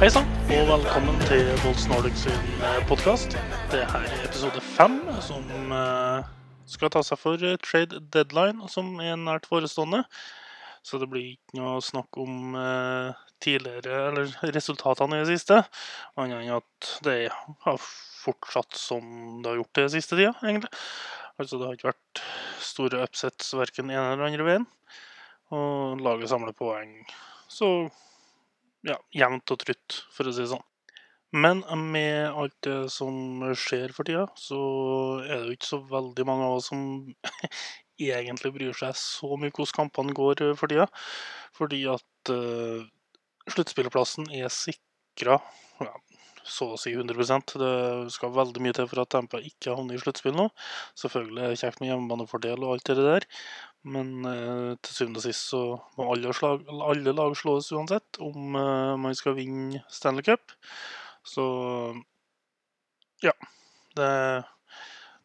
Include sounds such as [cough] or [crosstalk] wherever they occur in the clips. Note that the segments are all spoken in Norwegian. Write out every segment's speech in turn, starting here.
Hei sann, og velkommen til Volds Nordic sin podkast. Det her er episode fem, som eh, skal ta seg for eh, trade deadline, som er nært forestående. Så det blir ikke noe snakk om eh, tidligere, eller resultatene i det siste. Annet enn at det har fortsatt som det har gjort det siste tida, egentlig. Altså det har ikke vært store upsets verken ene eller andre veien. Og laget samler poeng. Så ja, jevnt og trutt, for å si det sånn. Men med alt det som skjer for tida, så er det jo ikke så veldig mange av oss som [laughs] egentlig bryr seg så mye hvordan kampene går eh, for tida. Fordi at uh, sluttspillplassen er sikra ja, så å si 100 Det skal veldig mye til for at Tampa ikke havner i sluttspill nå. Selvfølgelig er det kjekt med hjemmebanefordel og alt det der, men eh, til syvende og sist så må alle, slag, alle lag slås uansett om eh, man skal vinne Stanley Cup. Så ja. Det,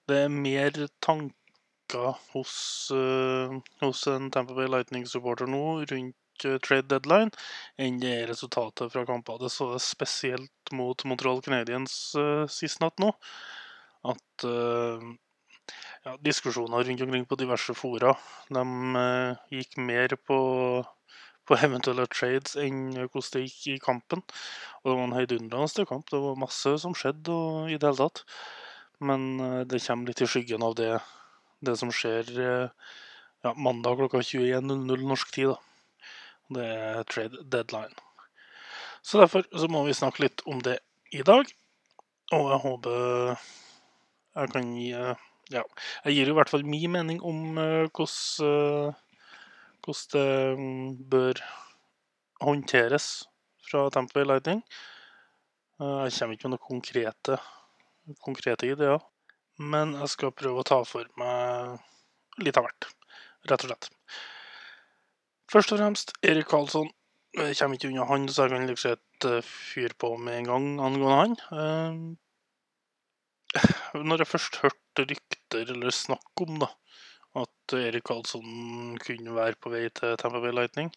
det er mer tanker hos, uh, hos en Tampa Bay Lightning-supporter nå rundt uh, trade deadline enn det er resultatet fra kamper. Det så jeg spesielt mot Montreal Canadiens uh, sist natt nå. At ja, diskusjoner rundt omkring på diverse fora de gikk mer på, på eventuelle trades enn hvordan det gikk i kampen. Og det var en heidundrende kamp. Det var masse som skjedde og, i det hele tatt. Men eh, det kommer litt i skyggen av det, det som skjer eh, ja, mandag klokka 21.00 norsk tid. da. Det er trade deadline. Så derfor så må vi snakke litt om det i dag. Og jeg håper jeg kan gi eh, Ja, jeg gir i hvert fall min mening om hvordan, hvordan det mm, bør håndteres fra Tampa Bay Lightning. Eh, Jeg kommer ikke med noen konkrete, konkrete ideer, men jeg skal prøve å ta for meg litt av hvert, rett og slett. Først og fremst Erik Karlsson. Jeg kommer ikke unna han, så jeg kan liksom godt eh, fyre på med en gang angående han. Eh, Når jeg først hørte rykter eller snakk om da, at Erik Karlsson kunne være på vei til Tampa Bay Lightning,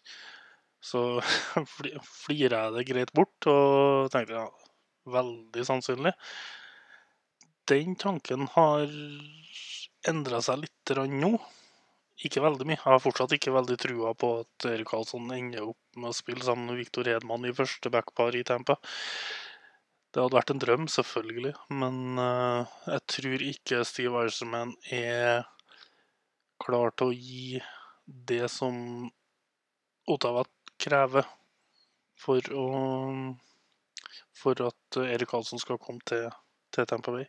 så [laughs] fli- flirer jeg det greit bort og tenkte ja, veldig sannsynlig. Den tanken har endra seg litt nå. Ikke veldig mye. Jeg har fortsatt ikke veldig trua på at Erik Karlsson ender opp med å spille sammen med Victor Hedman i første backpar i Tampa. Det hadde vært en drøm, selvfølgelig, men eh, jeg tror ikke Steve Eiserman er klar til å gi det som Ottawa krever for å for at Erik Karlsson skal komme til, til Tampa Bay.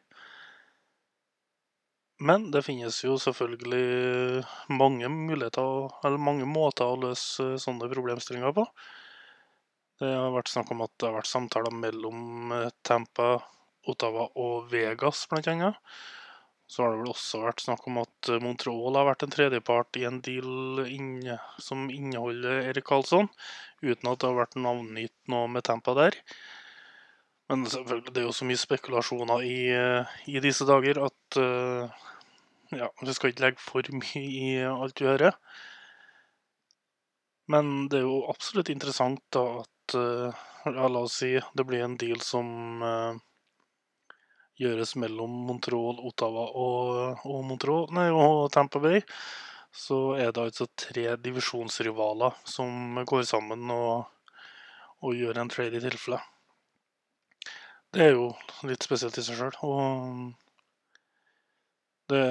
Men det finnes jo selvfølgelig mange muligheter, eller mange måter å løse sånne problemstillinger på. Det har vært snakk om at det har vært samtaler mellom Tampa, Ottawa og Vegas, blant annet. Så har det vel også vært snakk om at eh, Montreal har vært en tredjepart i en deal inne, som inneholder Erik Karlsson, uten at det har vært navngitt noe med Tampa der. Men selvfølgelig, det er jo så mye spekulasjoner i, eh, i disse dager at eh, ja, vi skal ikke legge for mye i alt vi hører. Men det er jo absolutt interessant da at ja, La oss si det blir en deal som gjøres mellom Montreal, Ottawa og, og, Montreal, nei, og Tampa Bay. Så er det altså tre divisjonsrivaler som går sammen og, og gjør en trade i tilfelle. Det er jo litt spesielt i seg sjøl. Og det,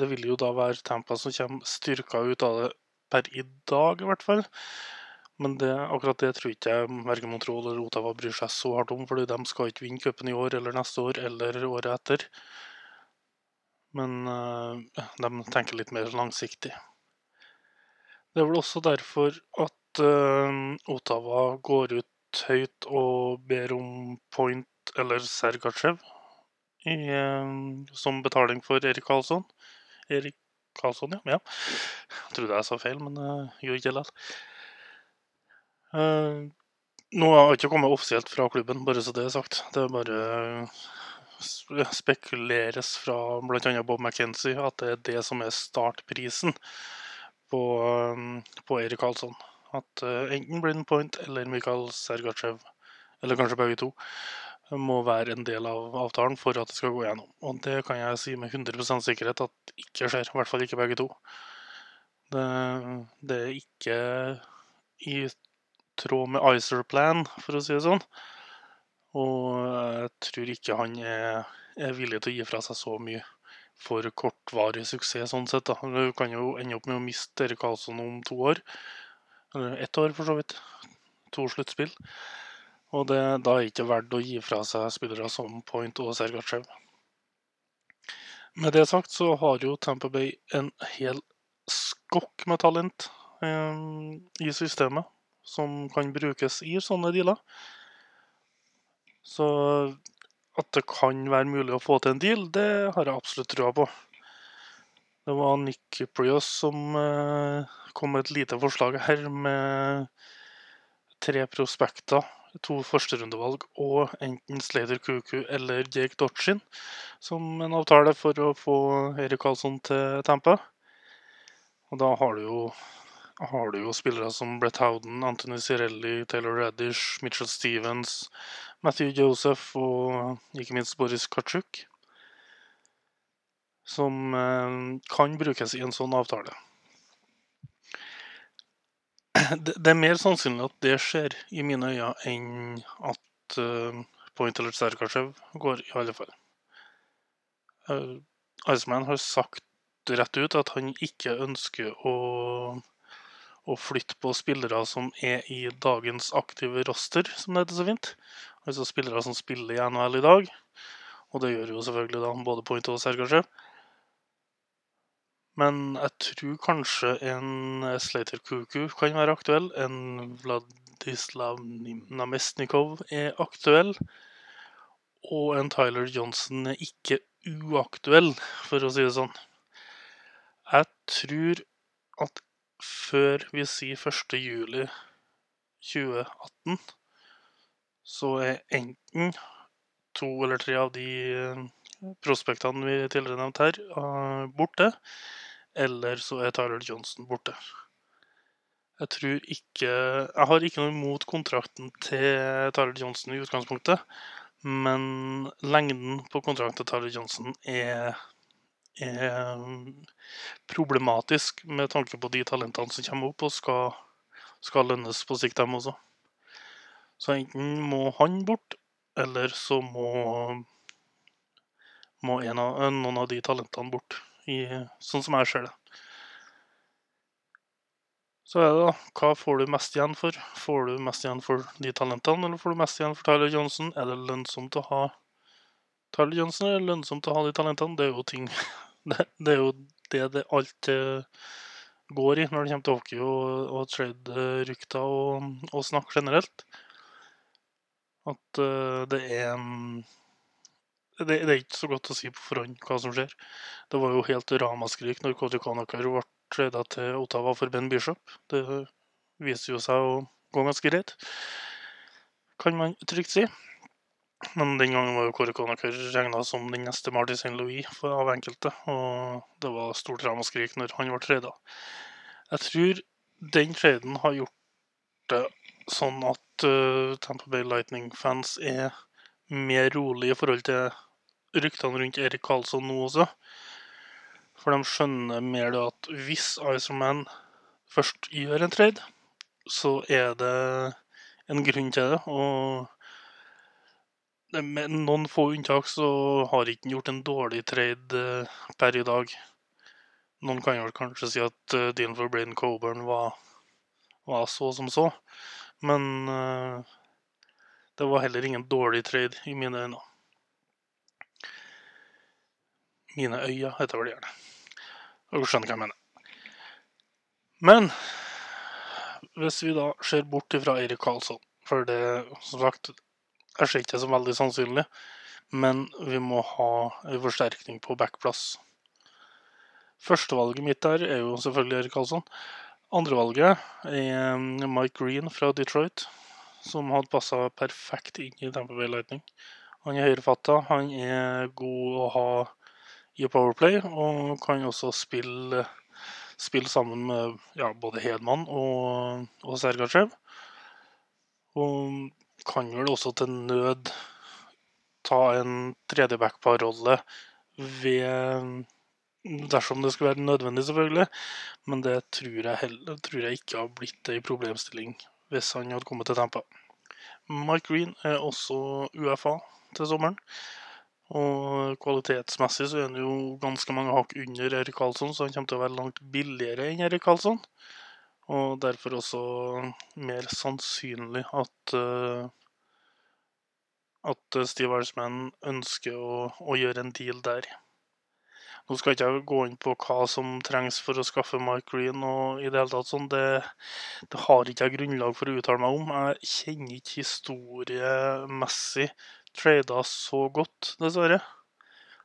det vil jo da være Tampa som kommer styrka ut av det per i dag, i hvert fall. Men det, akkurat det tror ikke jeg verken Montreal eller Ottawa bryr seg så hardt om, fordi de skal ikke vinne cupen i år eller neste år eller året etter. Men uh, de tenker litt mer langsiktig. Det er vel også derfor at uh, Ottawa går ut høyt og ber om Point eller Sergachev i, eh, som betaling for Erik Karlsson. Erik Karlsson, ja. ja. Jeg trodde jeg sa feil, men jeg gjorde ikke det nå har jeg ikke kommet offisielt fra klubben, bare så det er sagt. Det er bare spekuleres fra bl.a. Bob McKenzie at det er det som er startprisen på, eh, på Erik Karlsson. At eh, enten Blind Point eller Mikhail Sergachev, eller kanskje begge to, må være en del av avtalen for at det skal gå gjennom. Og det kan jeg si med 100% sikkerhet at ikke skjer. I hvert fall ikke begge to. Det, det er ikke i tråd med Icer-plan, for å si det sånn. Og jeg tror ikke han er, er villig til å gi fra seg så mye for kortvarig suksess, sånn sett. da. Du kan jo ende opp med å miste Erik Karlsson om to år. Eller ett år, for så vidt. To sluttspill. Og det, da er det ikke verdt å gi fra seg spillere som Point og Sergatsjev. Med det sagt så har jo Tampa Bay en hel skokk med talent eh, i systemet som kan brukes i sånne dealer. Så at det kan være mulig å få til en deal, det har jeg absolutt trua på. Det var Nick Prios som eh, kom med et lite forslag her med tre prospekter, to førsterundevalg og enten Slater Kuku eller Jake Dodgin som en avtale for å få Erik Karlsson til Tempe. Og da har du jo har du jo spillere som Brett Howden, Anthony Cirelli, Taylor Radish, Mitchell Stevens, Matthew Joseph og ikke minst Boris Kachuk. Som eh, kan brukes i en sånn avtale. Det, er mer sannsynlig at det skjer i mine øyne enn at uh, Point eller Sergachev går, i alle fall. Uh, Iceman har sagt rett ut at han ikke ønsker å å flytte på spillere som er i dagens aktive roster, som det heter så fint. Altså spillere som spiller i NHL i dag. Og det gjør jo selvfølgelig da både Point og Sergachev. Men jeg tror kanskje en Slater Kuku kan være aktuell. En Vladislav Namestnikov er aktuell. Og en Tyler Johnson er ikke uaktuell, for å si det sånn. Jeg tror at før vi sier 1. juli 2018, så er enten to eller tre av de eh, prospektene vi tidligere nevnte her, eh, borte. Eller så er Tyler Johnson borte. Jeg tror ikke Jeg har ikke noe imot kontrakten til Tyler Johnson i utgangspunktet, men lengden på kontrakten til Tyler Johnson er er problematisk med tanke på de talentene som kommer opp og skal, skal lønnes på sikt, dem også. Så enten må han bort, eller så må, må av, noen av de talentene bort, i, sånn som jeg ser det. Så er det da, hva får du mest igjen for? Får du mest igjen for de talentene, eller får du mest igjen for Tyler Johnson? Er det lønnsomt å ha Tyler Johnson, eller lønnsomt å ha de talentene? Det er jo ting det, er jo det det alt eh, går i når det kommer til hockey og, og trade-rykter og, og snakk generelt. At uh, det er mm, det, det er ikke så godt å si på forhånd hva som skjer. Det var jo helt ramaskrik når Cody Conacher ble trada til Ottawa for Ben Bishop. Det viser jo seg å gå ganske greit, kan man trygt si. Men den gangen var jo Kåre Conacher regna som den neste Marty St. Louis av enkelte. Og det var stort ramaskrik når han ble trada. Jeg tror den traden har gjort det sånn at uh, Tampa Bay Lightning-fans er mer rolig i forhold til ryktene rundt Erik Karlsson nå også. For de skjønner mer det at hvis Icerman først gjør en trade, så er det en grunn til det. Og med noen få unntak så har ikke gjort en dårlig trade eh, per i dag. Noen kan vel kanskje si at uh, for Braden Coburn var, var så som så. Men uh, det var heller ingen dårlig trade i mine øyne. Mine øyne heter vel gjerne. Dere skjønner hva jeg mener. Men hvis vi da ser bort ifra Eirik Karlsson, for det som sagt jeg ser ikke det som veldig sannsynlig, men vi må ha en forsterkning på backplass. Førstevalget mitt der er jo selvfølgelig Erik Karlsson. Andrevalget er mm, Mike Green fra Detroit, som hadde passa perfekt inn i Tampa Bay Lightning. Han er høyrefatta, han er god å ha i Powerplay, og kan også spille, spille sammen med ja, både Hedman og, og Sergachev. Og kan vel også til nød ta en tredjebackpar-rolle ved Dersom det skulle være nødvendig, selvfølgelig. Men det tror jeg, heller, tror jeg ikke har blitt ei problemstilling hvis han hadde kommet til Tampa. Mike Green er også UFA til sommeren. Og kvalitetsmessig så er han jo ganske mange hakk under Erik Karlsson, så han kommer til å være langt billigere enn Erik Karlsson. Og derfor også mer sannsynlig at eh, at Steve Irishman ønsker å, å gjøre en deal der. Nå skal ikke jeg gå inn på hva som trengs for å skaffe Mike Green, og i det hele tatt sånn, det, det har ikke jeg grunnlag for å uttale meg om. Jeg kjenner ikke historiemessig trader så godt, dessverre.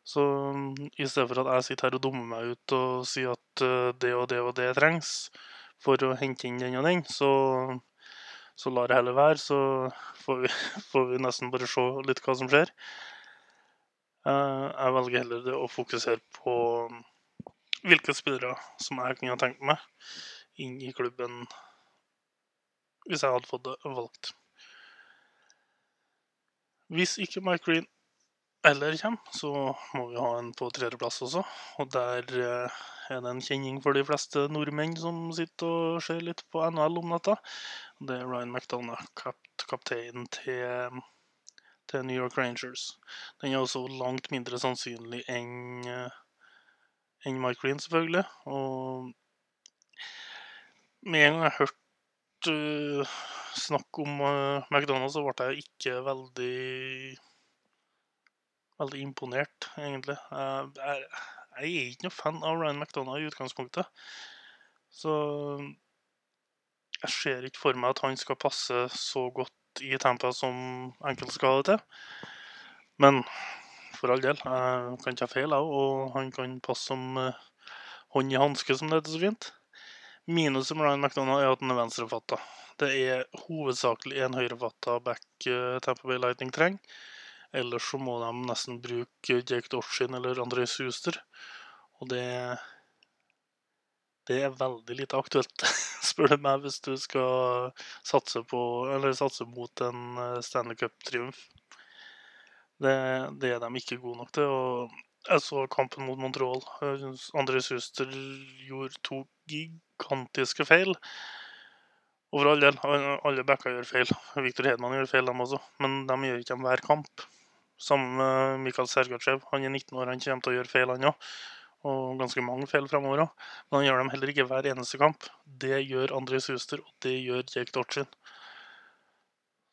Så i stedet for at jeg sitter her og dummer meg ut og sier at eh, det og det og det trengs for å hente inn den og den, så, så lar jeg heller være. Så får vi, [laughs] får vi nesten bare se litt hva som skjer. Eh, Jeg velger heller det å fokusere på hvilke spillere som jeg kunne tenkt meg inn i klubben hvis jeg hadde fått det valgt. Hvis ikke Mike Green eller kommer, så må vi ha en på tredjeplass også. Og der eh, er det en kjenning for de fleste nordmenn som sitter og ser litt på NHL om natta. Det er Ryan McDonough, kap kapteinen til, til New York Rangers. Den er også langt mindre sannsynlig enn eh, enn Mike Green, selvfølgelig. Og med en gang jeg hørte uh, snakk om uh, McDonald's, så ble jeg ikke veldig veldig imponert, egentlig. Jeg, jeg, jeg er ikke noe fan av Ryan McDonagh i utgangspunktet. Så jeg ser ikke for meg at han skal passe så godt i Tampa som enkelte skal ha det til. Men for all del, jeg kan ha feil, jeg og han kan passe som eh, hånd i hanske, som det heter så fint. Minuset med Ryan McDonagh er at han er venstrefatta. Det er hovedsakelig en høyrefatta back eh, Tampa Bay Lightning trenger. Ellers så må de nesten bruke Jake Dorsin eller André Suster. Og det Det er veldig lite aktuelt, [laughs] spør du meg, hvis du skal satse på satse mot en eh, Stanley Cup-triumf. Det, det er de ikke gode nok til. og jeg så kampen mot Montreal. André Suster gjorde to gigantiske feil. For all del, alle- backa gjør feil. Viktor Hedman gjør feil, dem også. Men de gjør ikke dem hver kamp. Sammen med Mikhail Sergachev. Han er 19 år, han kommer til å gjøre feil, han òg. Og ganske mange feil fremover òg. Men han gjør dem heller ikke hver eneste kamp. Det gjør André Suster, og det gjør Jake Dorchin.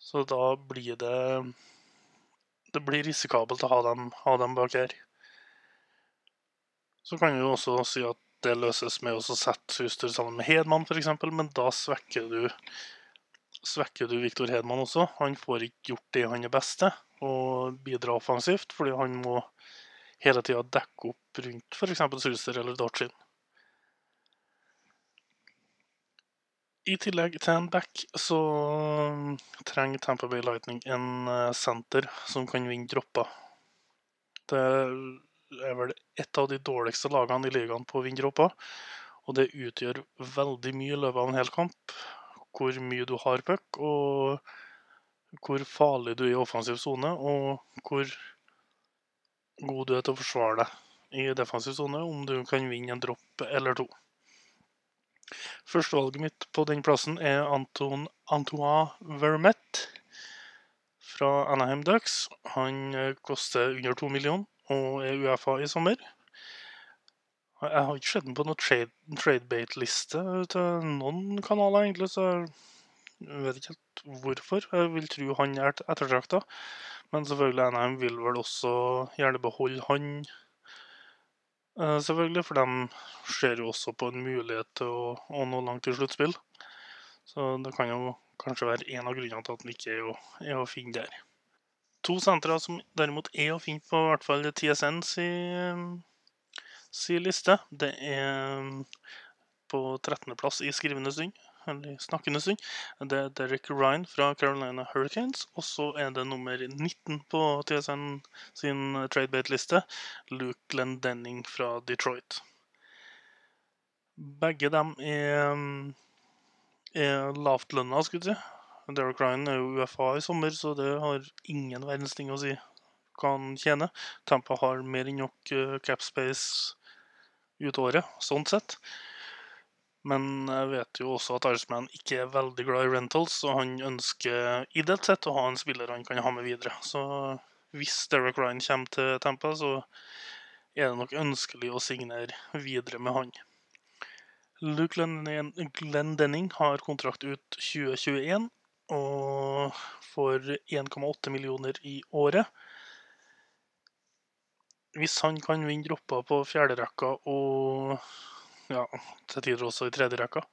Så da blir det Det blir risikabelt å ha dem, ha dem bak her. Så kan vi også si at det løses med å sette Suster sammen med Hedman, f.eks., men da svekker du svekker du Viktor Hedman også. Han får ikke gjort det han er best til, og bidra offensivt, fordi han må hele tida dekke opp rundt f.eks. Suser eller Dorchin. I tillegg til en back så trenger Tampa Bay Lightning en senter som kan vinne dropper. Det er vel et av de dårligste lagene i ligaen på å vinne dropper. Og det utgjør veldig mye i løpet av en hel kamp. Hvor mye du har puck, og hvor farlig du er i offensiv sone, og hvor god du er til å forsvare deg i defensiv sone, om du kan vinne en dropp eller to. Førstevalget mitt på den plassen er Anton Antoine Vermette fra Anaheim Ducks. Han eh, koster under to millioner og er UFA i sommer. Jeg har ikke sett den på noen trade, tradebate-liste til noen kanaler, egentlig, så jeg vet ikke helt hvorfor. Jeg vil tro han er ettertrakta. Men selvfølgelig NM vil vel også gjerne beholde han, eh, selvfølgelig. For de ser jo også på en mulighet til å, å nå langt i sluttspill. Så det kan jo kanskje være en av grunnene til at han ikke er å, er å finne der. To sentre som derimot er å finne på i hvert fall TSN si, si liste. Det er på 13.-plass i skrivende stund, eller snakkende stund. Det er Derek Ryan fra Carolina Hurricanes. Og så er det nummer 19 på TSN sin tradebate-liste, Luke Glendenning fra Detroit. Begge dem er, er lavtlønna, skulle jeg si. Derek Ryan er jo UFA i sommer, så det har ingen verdens ting å si hva han tjener. Tampa har mer enn nok eh, cap space ut året, sånn sett. Men jeg vet jo også at Iceman ikke er veldig glad i rentals, og han ønsker ideelt sett å ha en spiller han kan ha med videre. Så hvis Derek Ryan kommer til Tampa, så er det nok ønskelig å signere videre med han. Luke Glendenning har kontrakt ut 2021 og får 1,8 millioner i året. Hvis han kan vinne dropper på fjerderekka og ja, til tider også i tredje tredjerekka,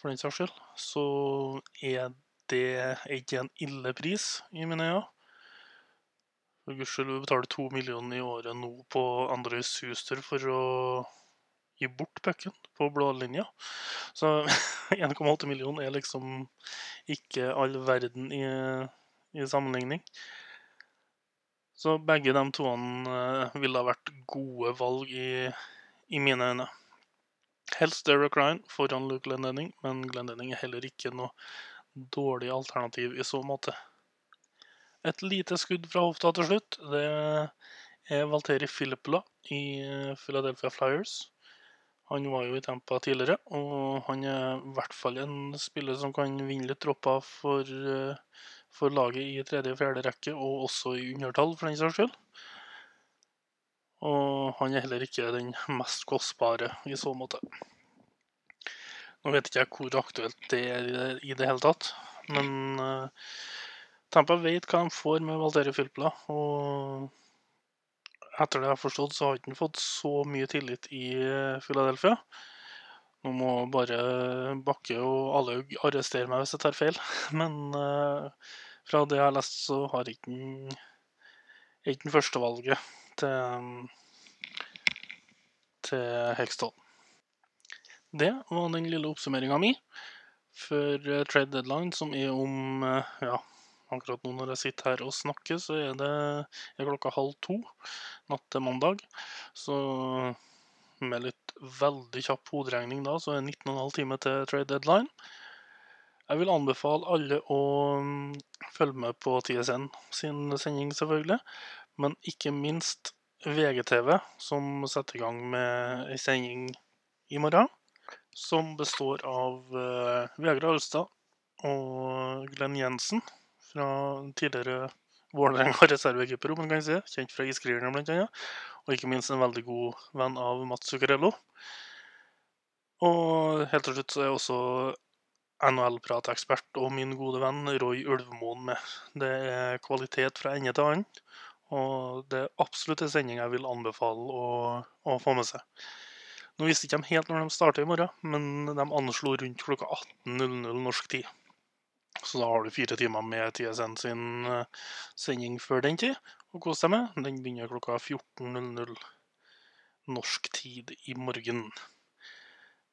for den saks skyld, så er det ikke en ille pris i mine øyne. For guds skyld, vi betaler to millioner i året nå på Andres Huster for å gi bort pucken på blålinja. Så [laughs] 1,8 millioner er liksom ikke all verden i, i sammenligning. Så begge de toene eh, ville ha vært gode valg i, i mine øyne. Helst Derek Ryan foran Luke Glendenning, men Glendenning er heller ikke noe dårlig alternativ i så måte. Et lite skudd fra hofta til slutt. Det er Valteri Filippola i eh, Philadelphia Flyers. Han var jo i Tampa tidligere, og han er i hvert fall en spiller som kan vinne litt dropper for, eh, for laget i tredje og fjerde rekke, og også i undertall, for den saks skyld. Og han er heller ikke den mest kostbare i så måte. Nå vet ikke jeg hvor aktuelt det er i det, hele tatt, men uh, Tampa vet hva de får med Valterio Filpla. og etter det jeg har forstått, så har han ikke fått så mye tillit i eh, Philadelphia. Nå må bare Bakke og Alaug arrestere meg hvis jeg tar feil, [laughs] men uh, fra det jeg har lest, så har ikke han ikke den førstevalget til, til Hextall. Det var den lille oppsummeringa mi for eh, trade deadline, som er om uh, ja, Akkurat nå når jeg sitter her og snakker, så er det er klokka halv to natt til mandag. Så med litt veldig kjapp hoderegning da, så er det 19,5 timer til trade deadline. Jeg vil anbefale alle å mm, følge med på TSN sin sending, selvfølgelig. Men ikke minst VGTV, som setter i gang med ei sending i morgen. Som består av uh, Vegard Alstad og Glenn Jensen fra tidligere Vålerenga [laughs] reservekeeper, om man kan si. Kjent fra Iskrigerne, annet. Og ikke minst en veldig god venn av Mats Zuccarello. Og helt til slutt så er også NHL-pratekspert og min gode venn Roy Ulvemoen med. Det er kvalitet fra ende til annen. Og det er absolutt en sending jeg vil anbefale å, å få med seg. Nå visste ikke de helt når de starter i morgen, men de anslo rundt klokka 18.00 norsk tid. Så da har du fire timer med TSN sin eh, sending før den tid å kose deg med. Den begynner klokka 14.00 norsk tid i morgen.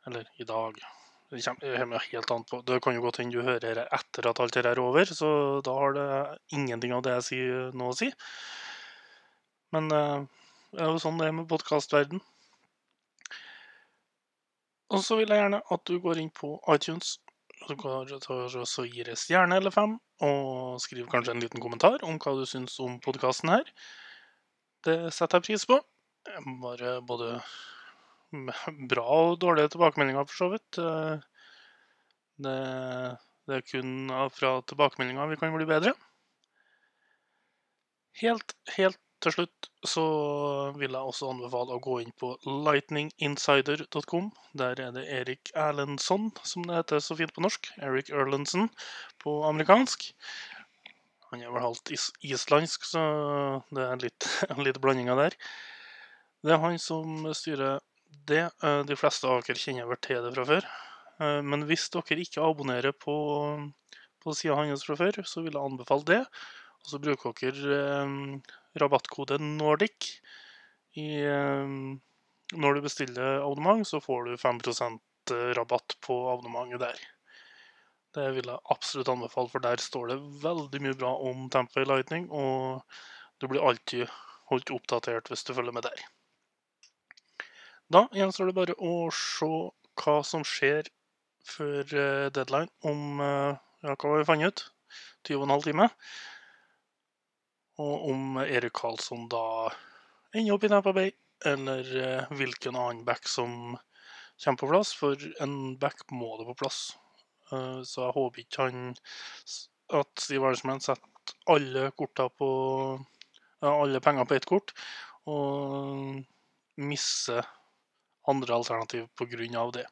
Eller i dag. Det kommer helt an på. Det kan jo godt hende du hører etter at alt dette er over, så da har det ingenting av det jeg sier, nå å si. Men uh, det er jo sånn det er med podkastverden. Og så vil jeg gjerne at du går inn på iTunes så går så gir jeg stjerne eller fem, og skriv kanskje en liten kommentar om hva du syns om podkasten her. Det setter jeg pris på. Bare både [laughs] bra og dårlige tilbakemeldinger, for så vidt. Det, det er kun fra tilbakemeldinger vi kan bli bedre. Helt, helt til slutt så vil jeg også anbefale å gå inn på lightninginsider.com. Der er det Erik Erlendsson, som det heter så fint på norsk. Eric Erlendsen på amerikansk. Han er vel halvt is islandsk, så det er litt, [laughs] en liten blanding der. Det er han som styrer det. Eh, de fleste av dere kjenner vel til det fra før. Eh, men hvis dere ikke abonnerer på, på sida hans fra før, så vil jeg anbefale det. Og så bruker dere eh, rabattkode NORDIC i, når du bestiller abonnement, så får du 5% rabatt på abonnementet der. Det vil jeg absolutt anbefale, for der står det veldig mye bra om Tampa Lightning, og du blir alltid holdt oppdatert hvis du følger med der. Da gjenstår det bare å se hva som skjer før eh, deadline om eh, ja, hva vi fant ut? 20,5 timer. Og om Erik Karlsson da ender opp i Tampa Bay, eller eh, hvilken annen back som kommer på plass. For en back må det på plass. Eh, så jeg håper ikke han at Steve Arnsman setter alle korta på alle penger på ett kort, og misser andre alternativ av det.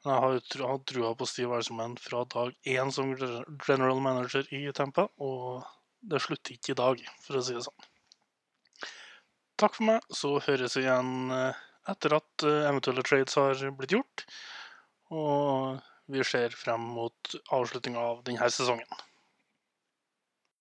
Jeg har hatt trua på Steve Arnsman fra dag én som general manager i Tempa, og det slutter ikke i dag, for å si det sånn. Takk for meg, så høres vi igjen eh, etter at eh, eventuelle trades har blitt gjort. Og vi ser frem mot avslutninga av denne sesongen.